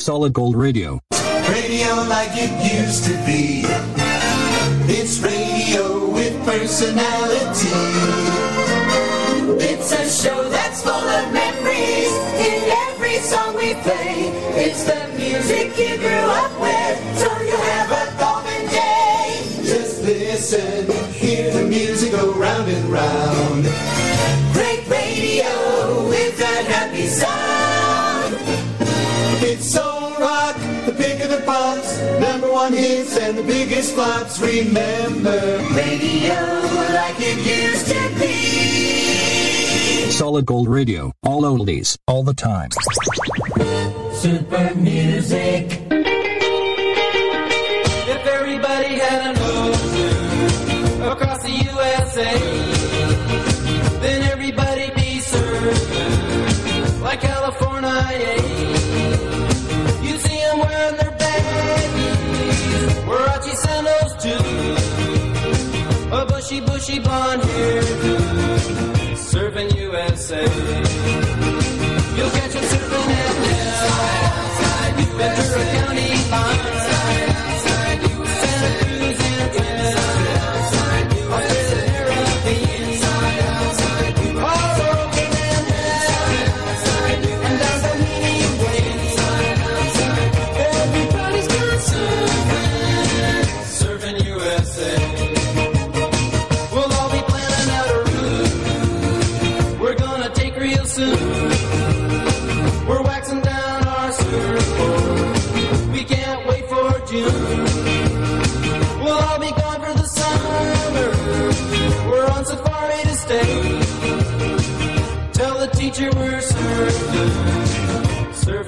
Solid Gold Radio. Radio like it used to be. It's radio with personality. It's a show that's full of memories in every song we play. It's the music you grew up with, so you'll have a golden day. Just listen, hear the music go round and round. Great radio with that happy sound. The pops, number one hits and the biggest flops. Remember, radio like it used to be. Solid Gold Radio. All oldies. All the time. Super music. Bushy, bushy blonde hair, surfing USA. You'll catch them surfing at Ventura County line,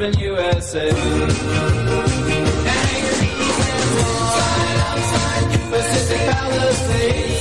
surfing USA. Pacific Palisades.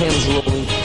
Hope rolling.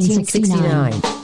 1969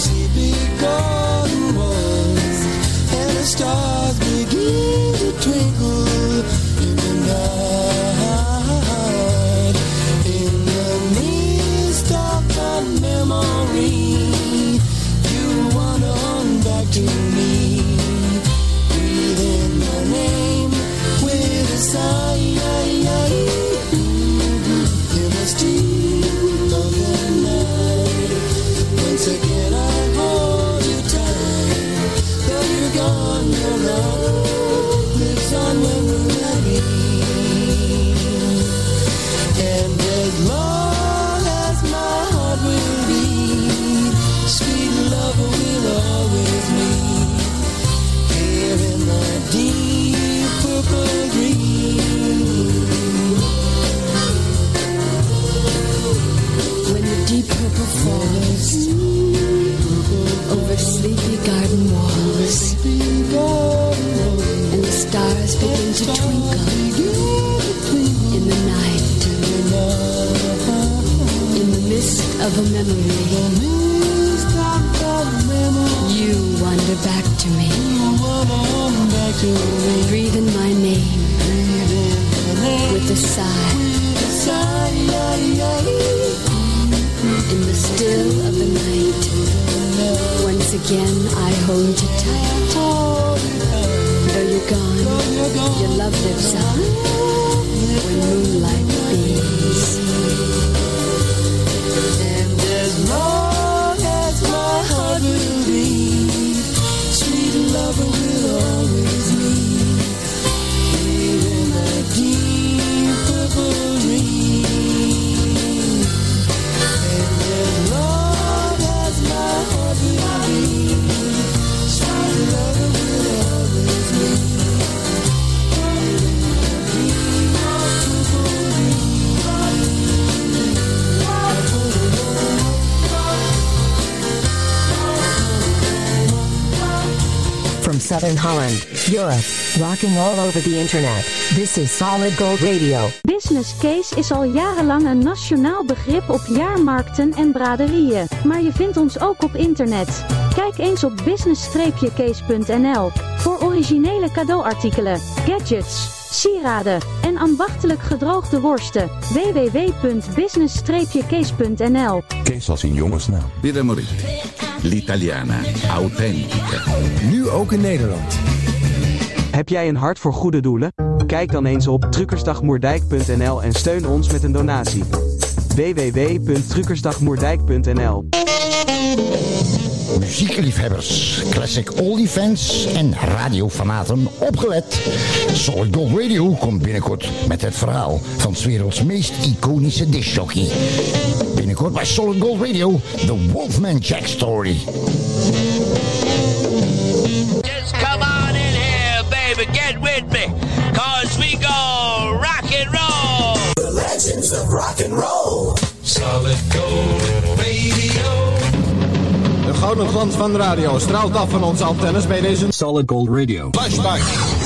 Cause he become one, and the stars begin to twinkle. of a memory, You wander back to me. Breathe in my name with a sigh. In the still of the night, once again I hold you tight. Though you're gone, your love lives on when moonlight beams long as my heart will be. Sweet lover. From Southern Holland, Europe, rocking all over the internet. This is Solid Gold Radio. Business case is al jarenlang een nationaal begrip op jaarmarkten en braderieën. Maar je vindt ons ook op internet. Kijk eens op business-case.nl voor originele cadeauartikelen, gadgets, sieraden en ambachtelijk gedroogde worsten. www.business-case.nl Kees als in jongensnaam. Birra Moretti. L'italiana. Authentica. Nu ook in Nederland. Heb jij een hart voor goede doelen? Kijk dan eens op truckersdagmoerdijk.nl en steun ons met een donatie. www.truckersdagmoerdijk.nl Muziekliefhebbers, classic oldie-fans en radiofanaten opgelet. Solid Gold Radio komt binnenkort met het verhaal van 's werelds meest iconische discjockey. Binnenkort bij Solid Gold Radio, The Wolfman Jack Story. Just come on in here, baby, get with me, cause we go rock and roll. The legends of rock and roll. Solid Gold gouden glans van de radio straalt af van onze antennes bij deze Solid Gold Radio. flashback.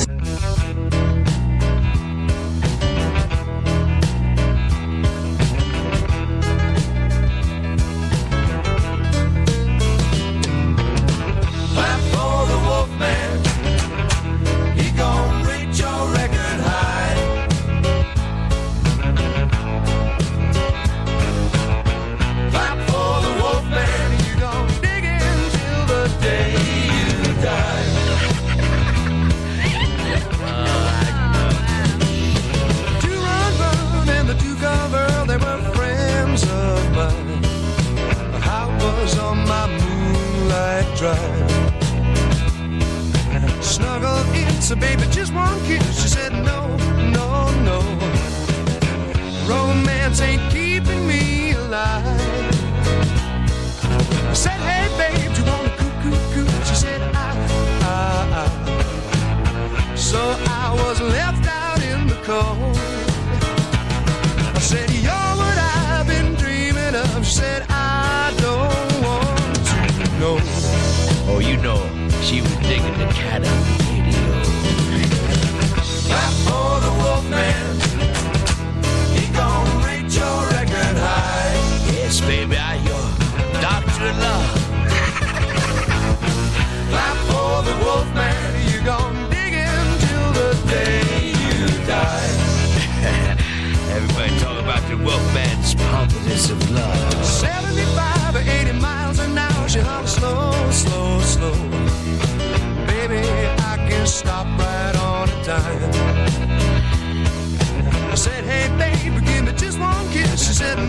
She said,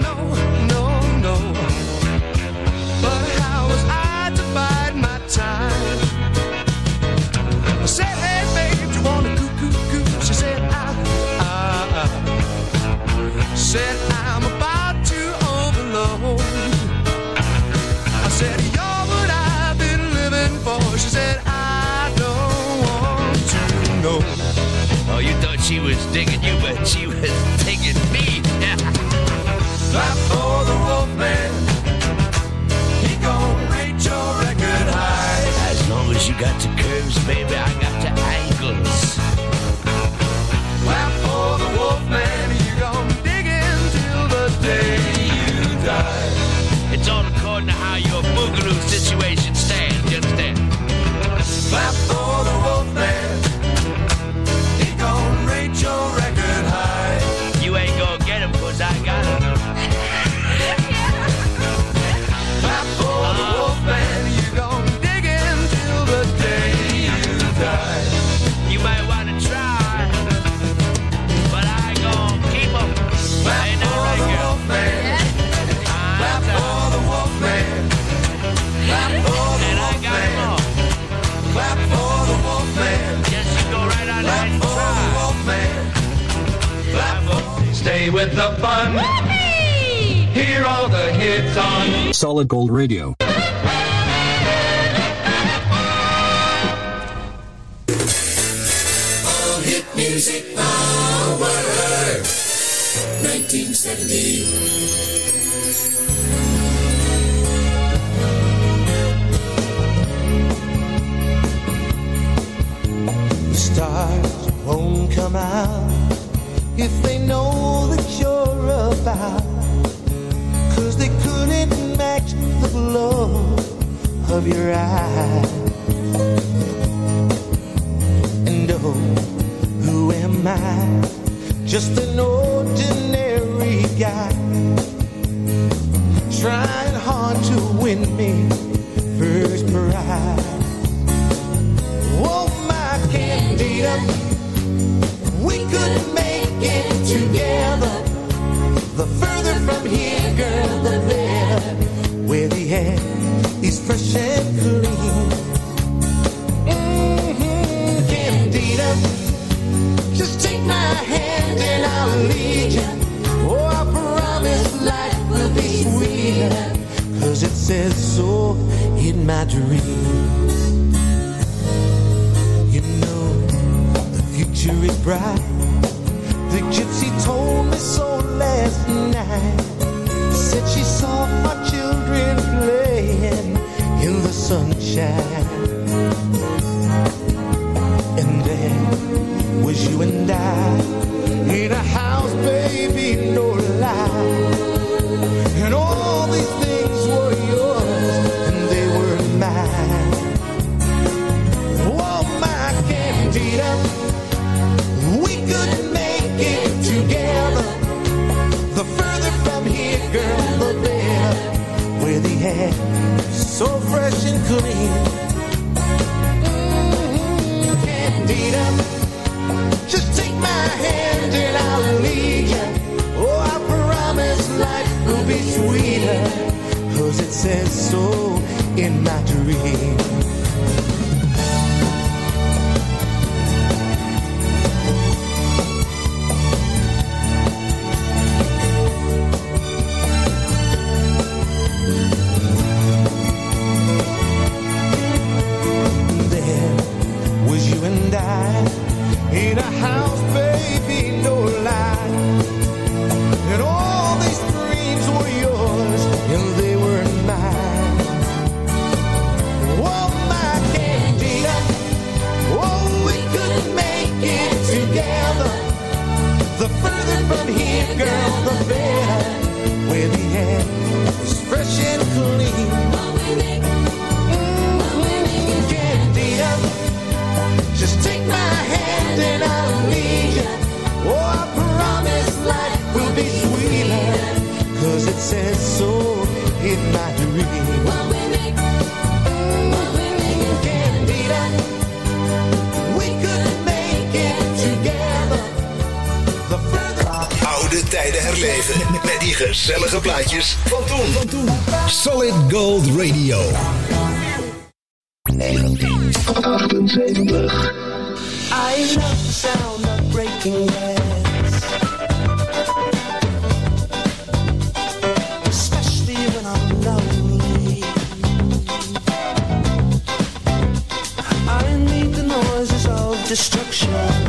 I said Hey, babe, do you want to go? She ah, ah, ah. said, I'm about to overload. I said you're what I've been living for. She said I don't want to know. Oh, you thought she was digging you, but she was you got the curves, baby, I got fun. Whoopee! Hear all the hits on Solid Gold Radio. All hit music power. 1970. The stars won't come out if they know Cause they couldn't match the glow of your eyes. I love the sound of breaking glass. Especially when I'm lonely. I need the noises of destruction.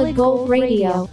Solid Gold Radio.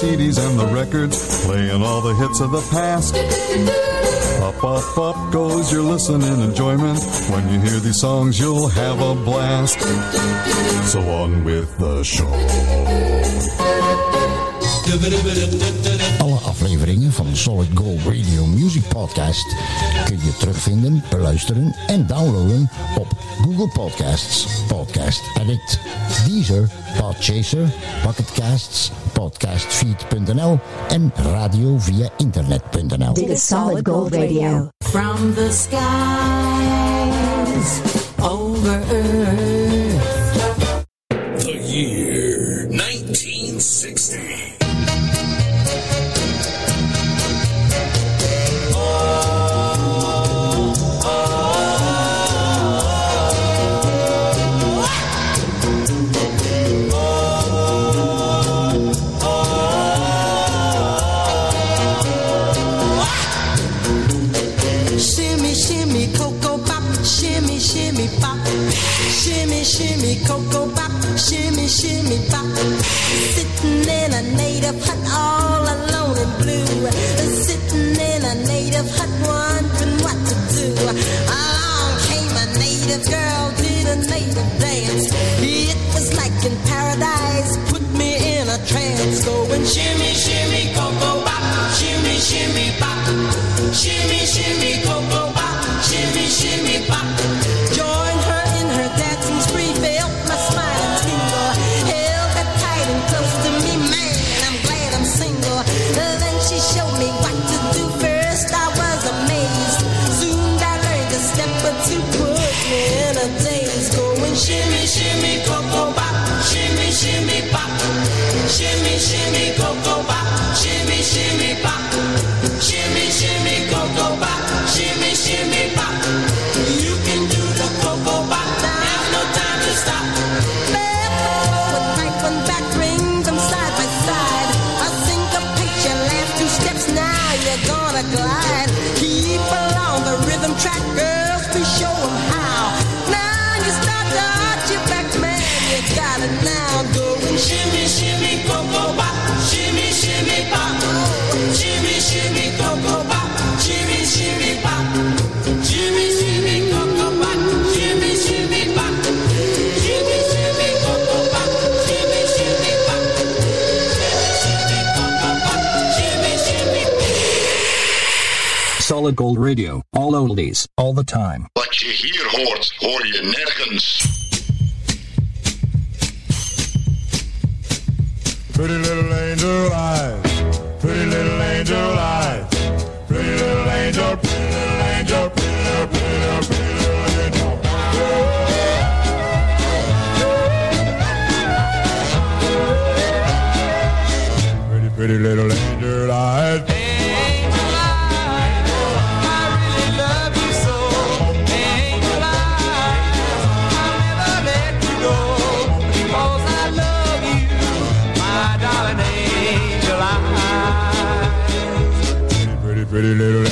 CDs and the records, playing all the hits of the past. Up, up, up goes your listening enjoyment. When you hear these songs, you'll have a blast. So on with the show. afleveringen van de Solid Gold Radio Music Podcast kun je terugvinden, beluisteren en downloaden op Google Podcasts, Podcast Edit, Deezer, Podchaser, Bucketcasts, Podcastfeed.nl en radio via internet.nl. Dit is Solid Gold Radio. From the skies over earth. Shimmy, shimmy, cocoa pop. Shimmy, shimmy, pop. Shimmy, shimmy, cocoa pop. Shimmy, shimmy, pop. Sitting in a native hut all alone and blue. Sitting in a native hut wondering what to do. Along came a native girl, did a native dance. It was like in paradise, put me in a trance. Going shimmy, shimmy, cocoa pop. Shimmy, shimmy, pop. Shimmy, shimmy, cocoa pop. Shimmy, shimmy, pop. Solid Gold Radio, all oldies, all the time. Wat je hier hoort, hoor je nergens. Pretty little angel eyes, pretty little angel eyes, pretty little angel, pretty little angel, pretty little, pretty little, pretty little angel. Pretty, pretty little angel eyes. little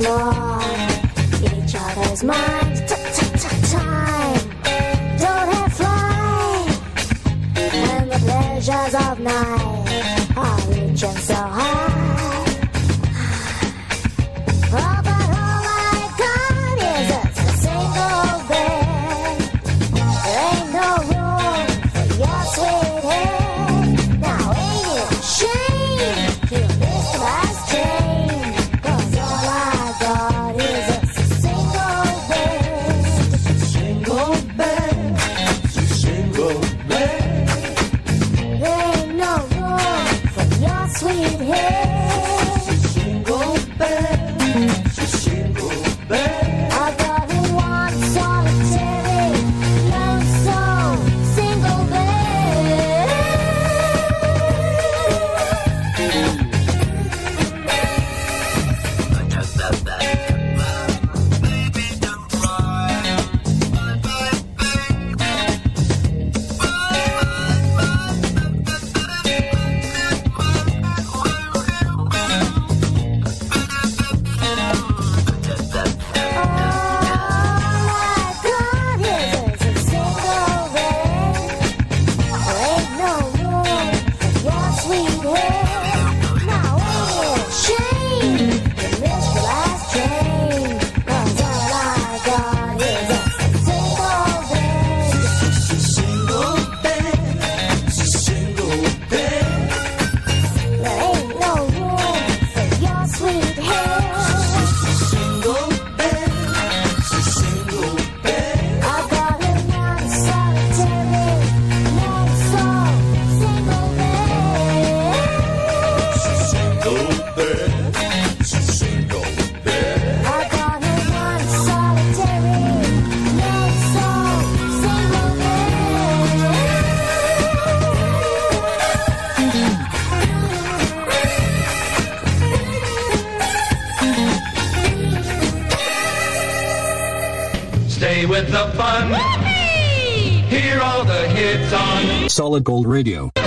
explore each other's minds. Time don't have fly, and the pleasures of night are each and so. Solid Gold Radio.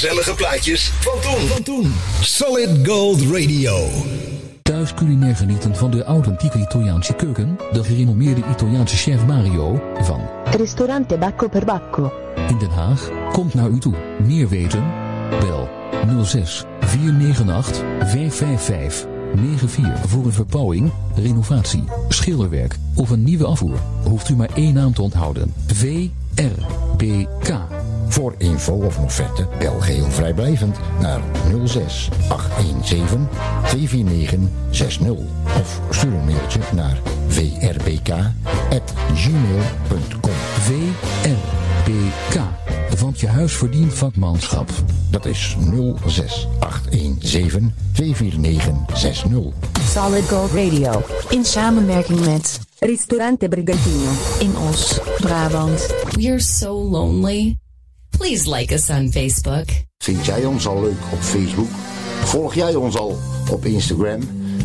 Gezellige plaatjes van toen. Van toen. Solid Gold Radio. Thuis culinair genieten van de authentieke Italiaanse keuken, de gerenommeerde Italiaanse chef Mario van Ristorante Bacco per Bacco. in Den Haag komt naar u toe. Meer weten? Bel 06 498 555 94 voor een verbouwing, renovatie, schilderwerk of een nieuwe afvoer. Hoeft u maar één naam te onthouden. VRBK. Voor info of offerte bel geheel vrijblijvend naar 06 817 249 60 of stuur een mailtje naar vrbk@gmail.com. VRBK. Want je huis verdient vakmanschap. Dat is 06 817 249 60. Solid Gold Radio. In samenwerking met Ristorante Brigantino. In Os, Brabant. We are so lonely. Please like us on Facebook. Vind jij ons al leuk op Facebook? Volg jij ons al op Instagram?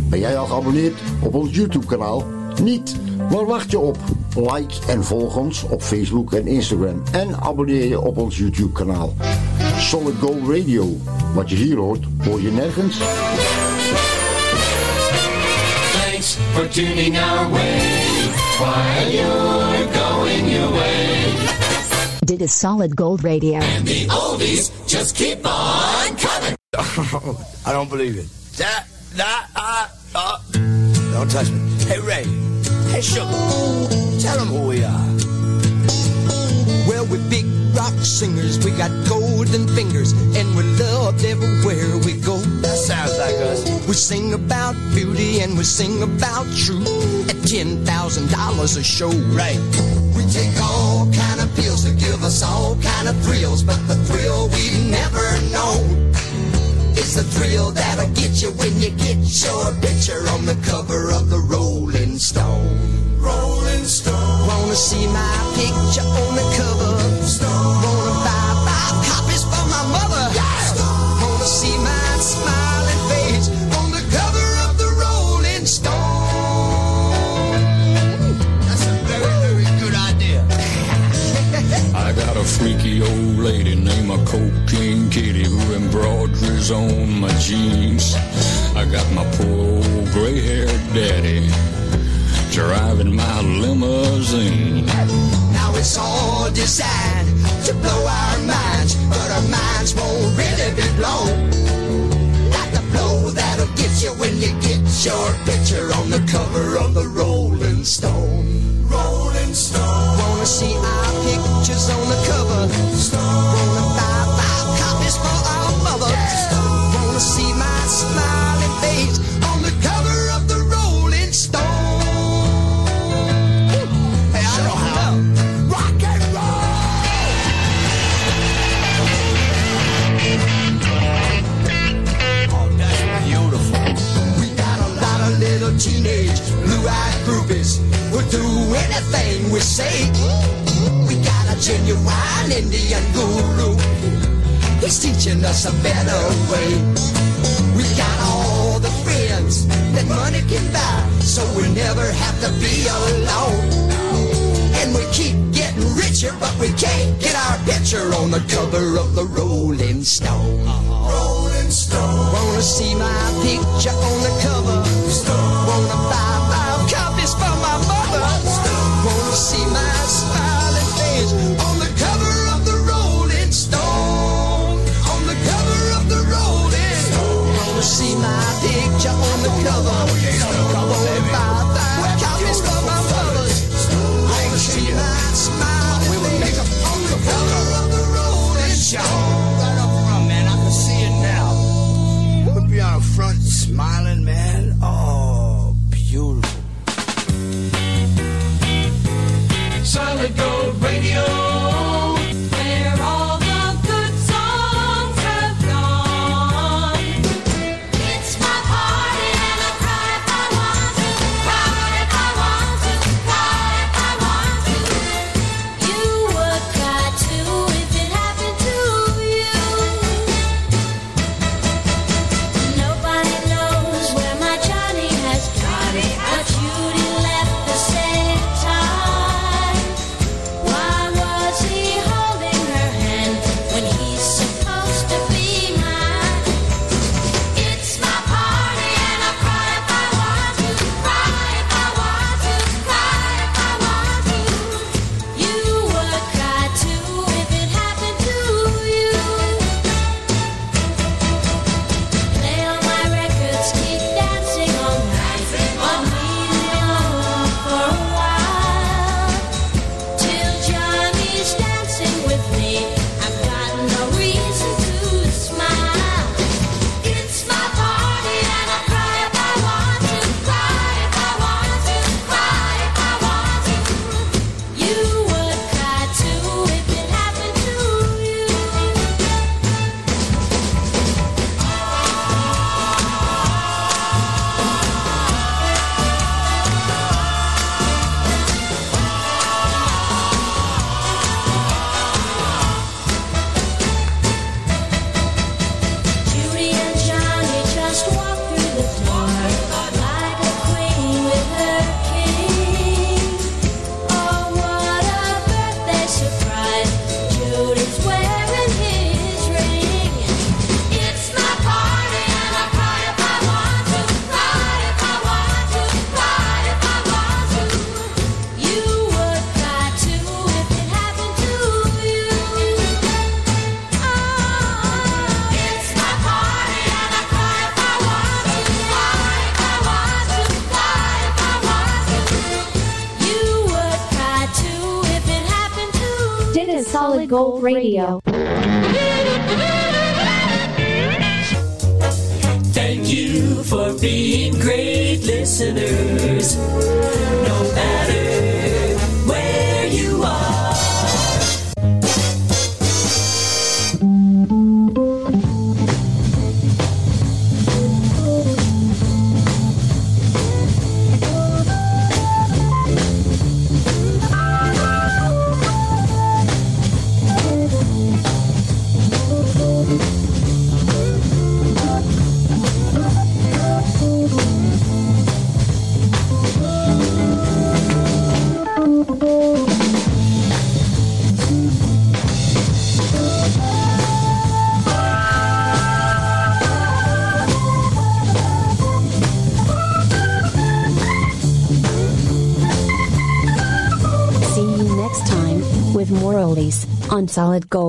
Ben jij al geabonneerd op ons YouTube kanaal? Niet? Waar wacht je op? Like en volg ons op Facebook en Instagram. En abonneer je op ons YouTube kanaal. Solid Gold Radio. Wat je hier hoort, hoor je nergens. Thanks for tuning our way while you're going your way. Dit is Solid Gold Radio. And the oldies just keep on coming. I don't believe it. That, that, uh, uh. Don't touch me. Hey, Ray. Hey, Sugar. Tell them who we are. Well, we're big rock singers. We got golden fingers, and we're loved everywhere we go. That sounds like us. We sing about beauty and we sing about truth at ten thousand dollars a show. Right. We take all kind pills to give us all kind of thrills, but the thrill we've never known is the thrill that'll get you when you get your picture on the cover of the Rolling Stone. Rolling Stone. Wanna see my picture on the cover? Stone. Old lady named a cocaine kitty who embroideries on my jeans. I got my poor old gray-haired daddy driving my limousine. Now it's all designed to blow our minds, but our minds won't really be blown. Like the blow that'll get you when you get your picture on the cover of the Rolling Stone. Rolling Stone. Wanna see our pictures on the cover? Wanna buy five copies for our mother? Wanna see my smiling face on the cover of the Rolling Stone? Hey, I know how. Rock and Oh, that's beautiful. We got a lot of little teenage blue-eyed groupies who'll do anything we say. Genuine Indian guru. He's teaching us a better way. We got all the friends that money can buy, so we never have to be alone. And we keep getting richer, but we can't get our picture on the cover of the Rolling Stone. Rolling Stone. Wanna see my picture on the cover? Gold Radio. Thank you for being great listeners. On Solid Gold.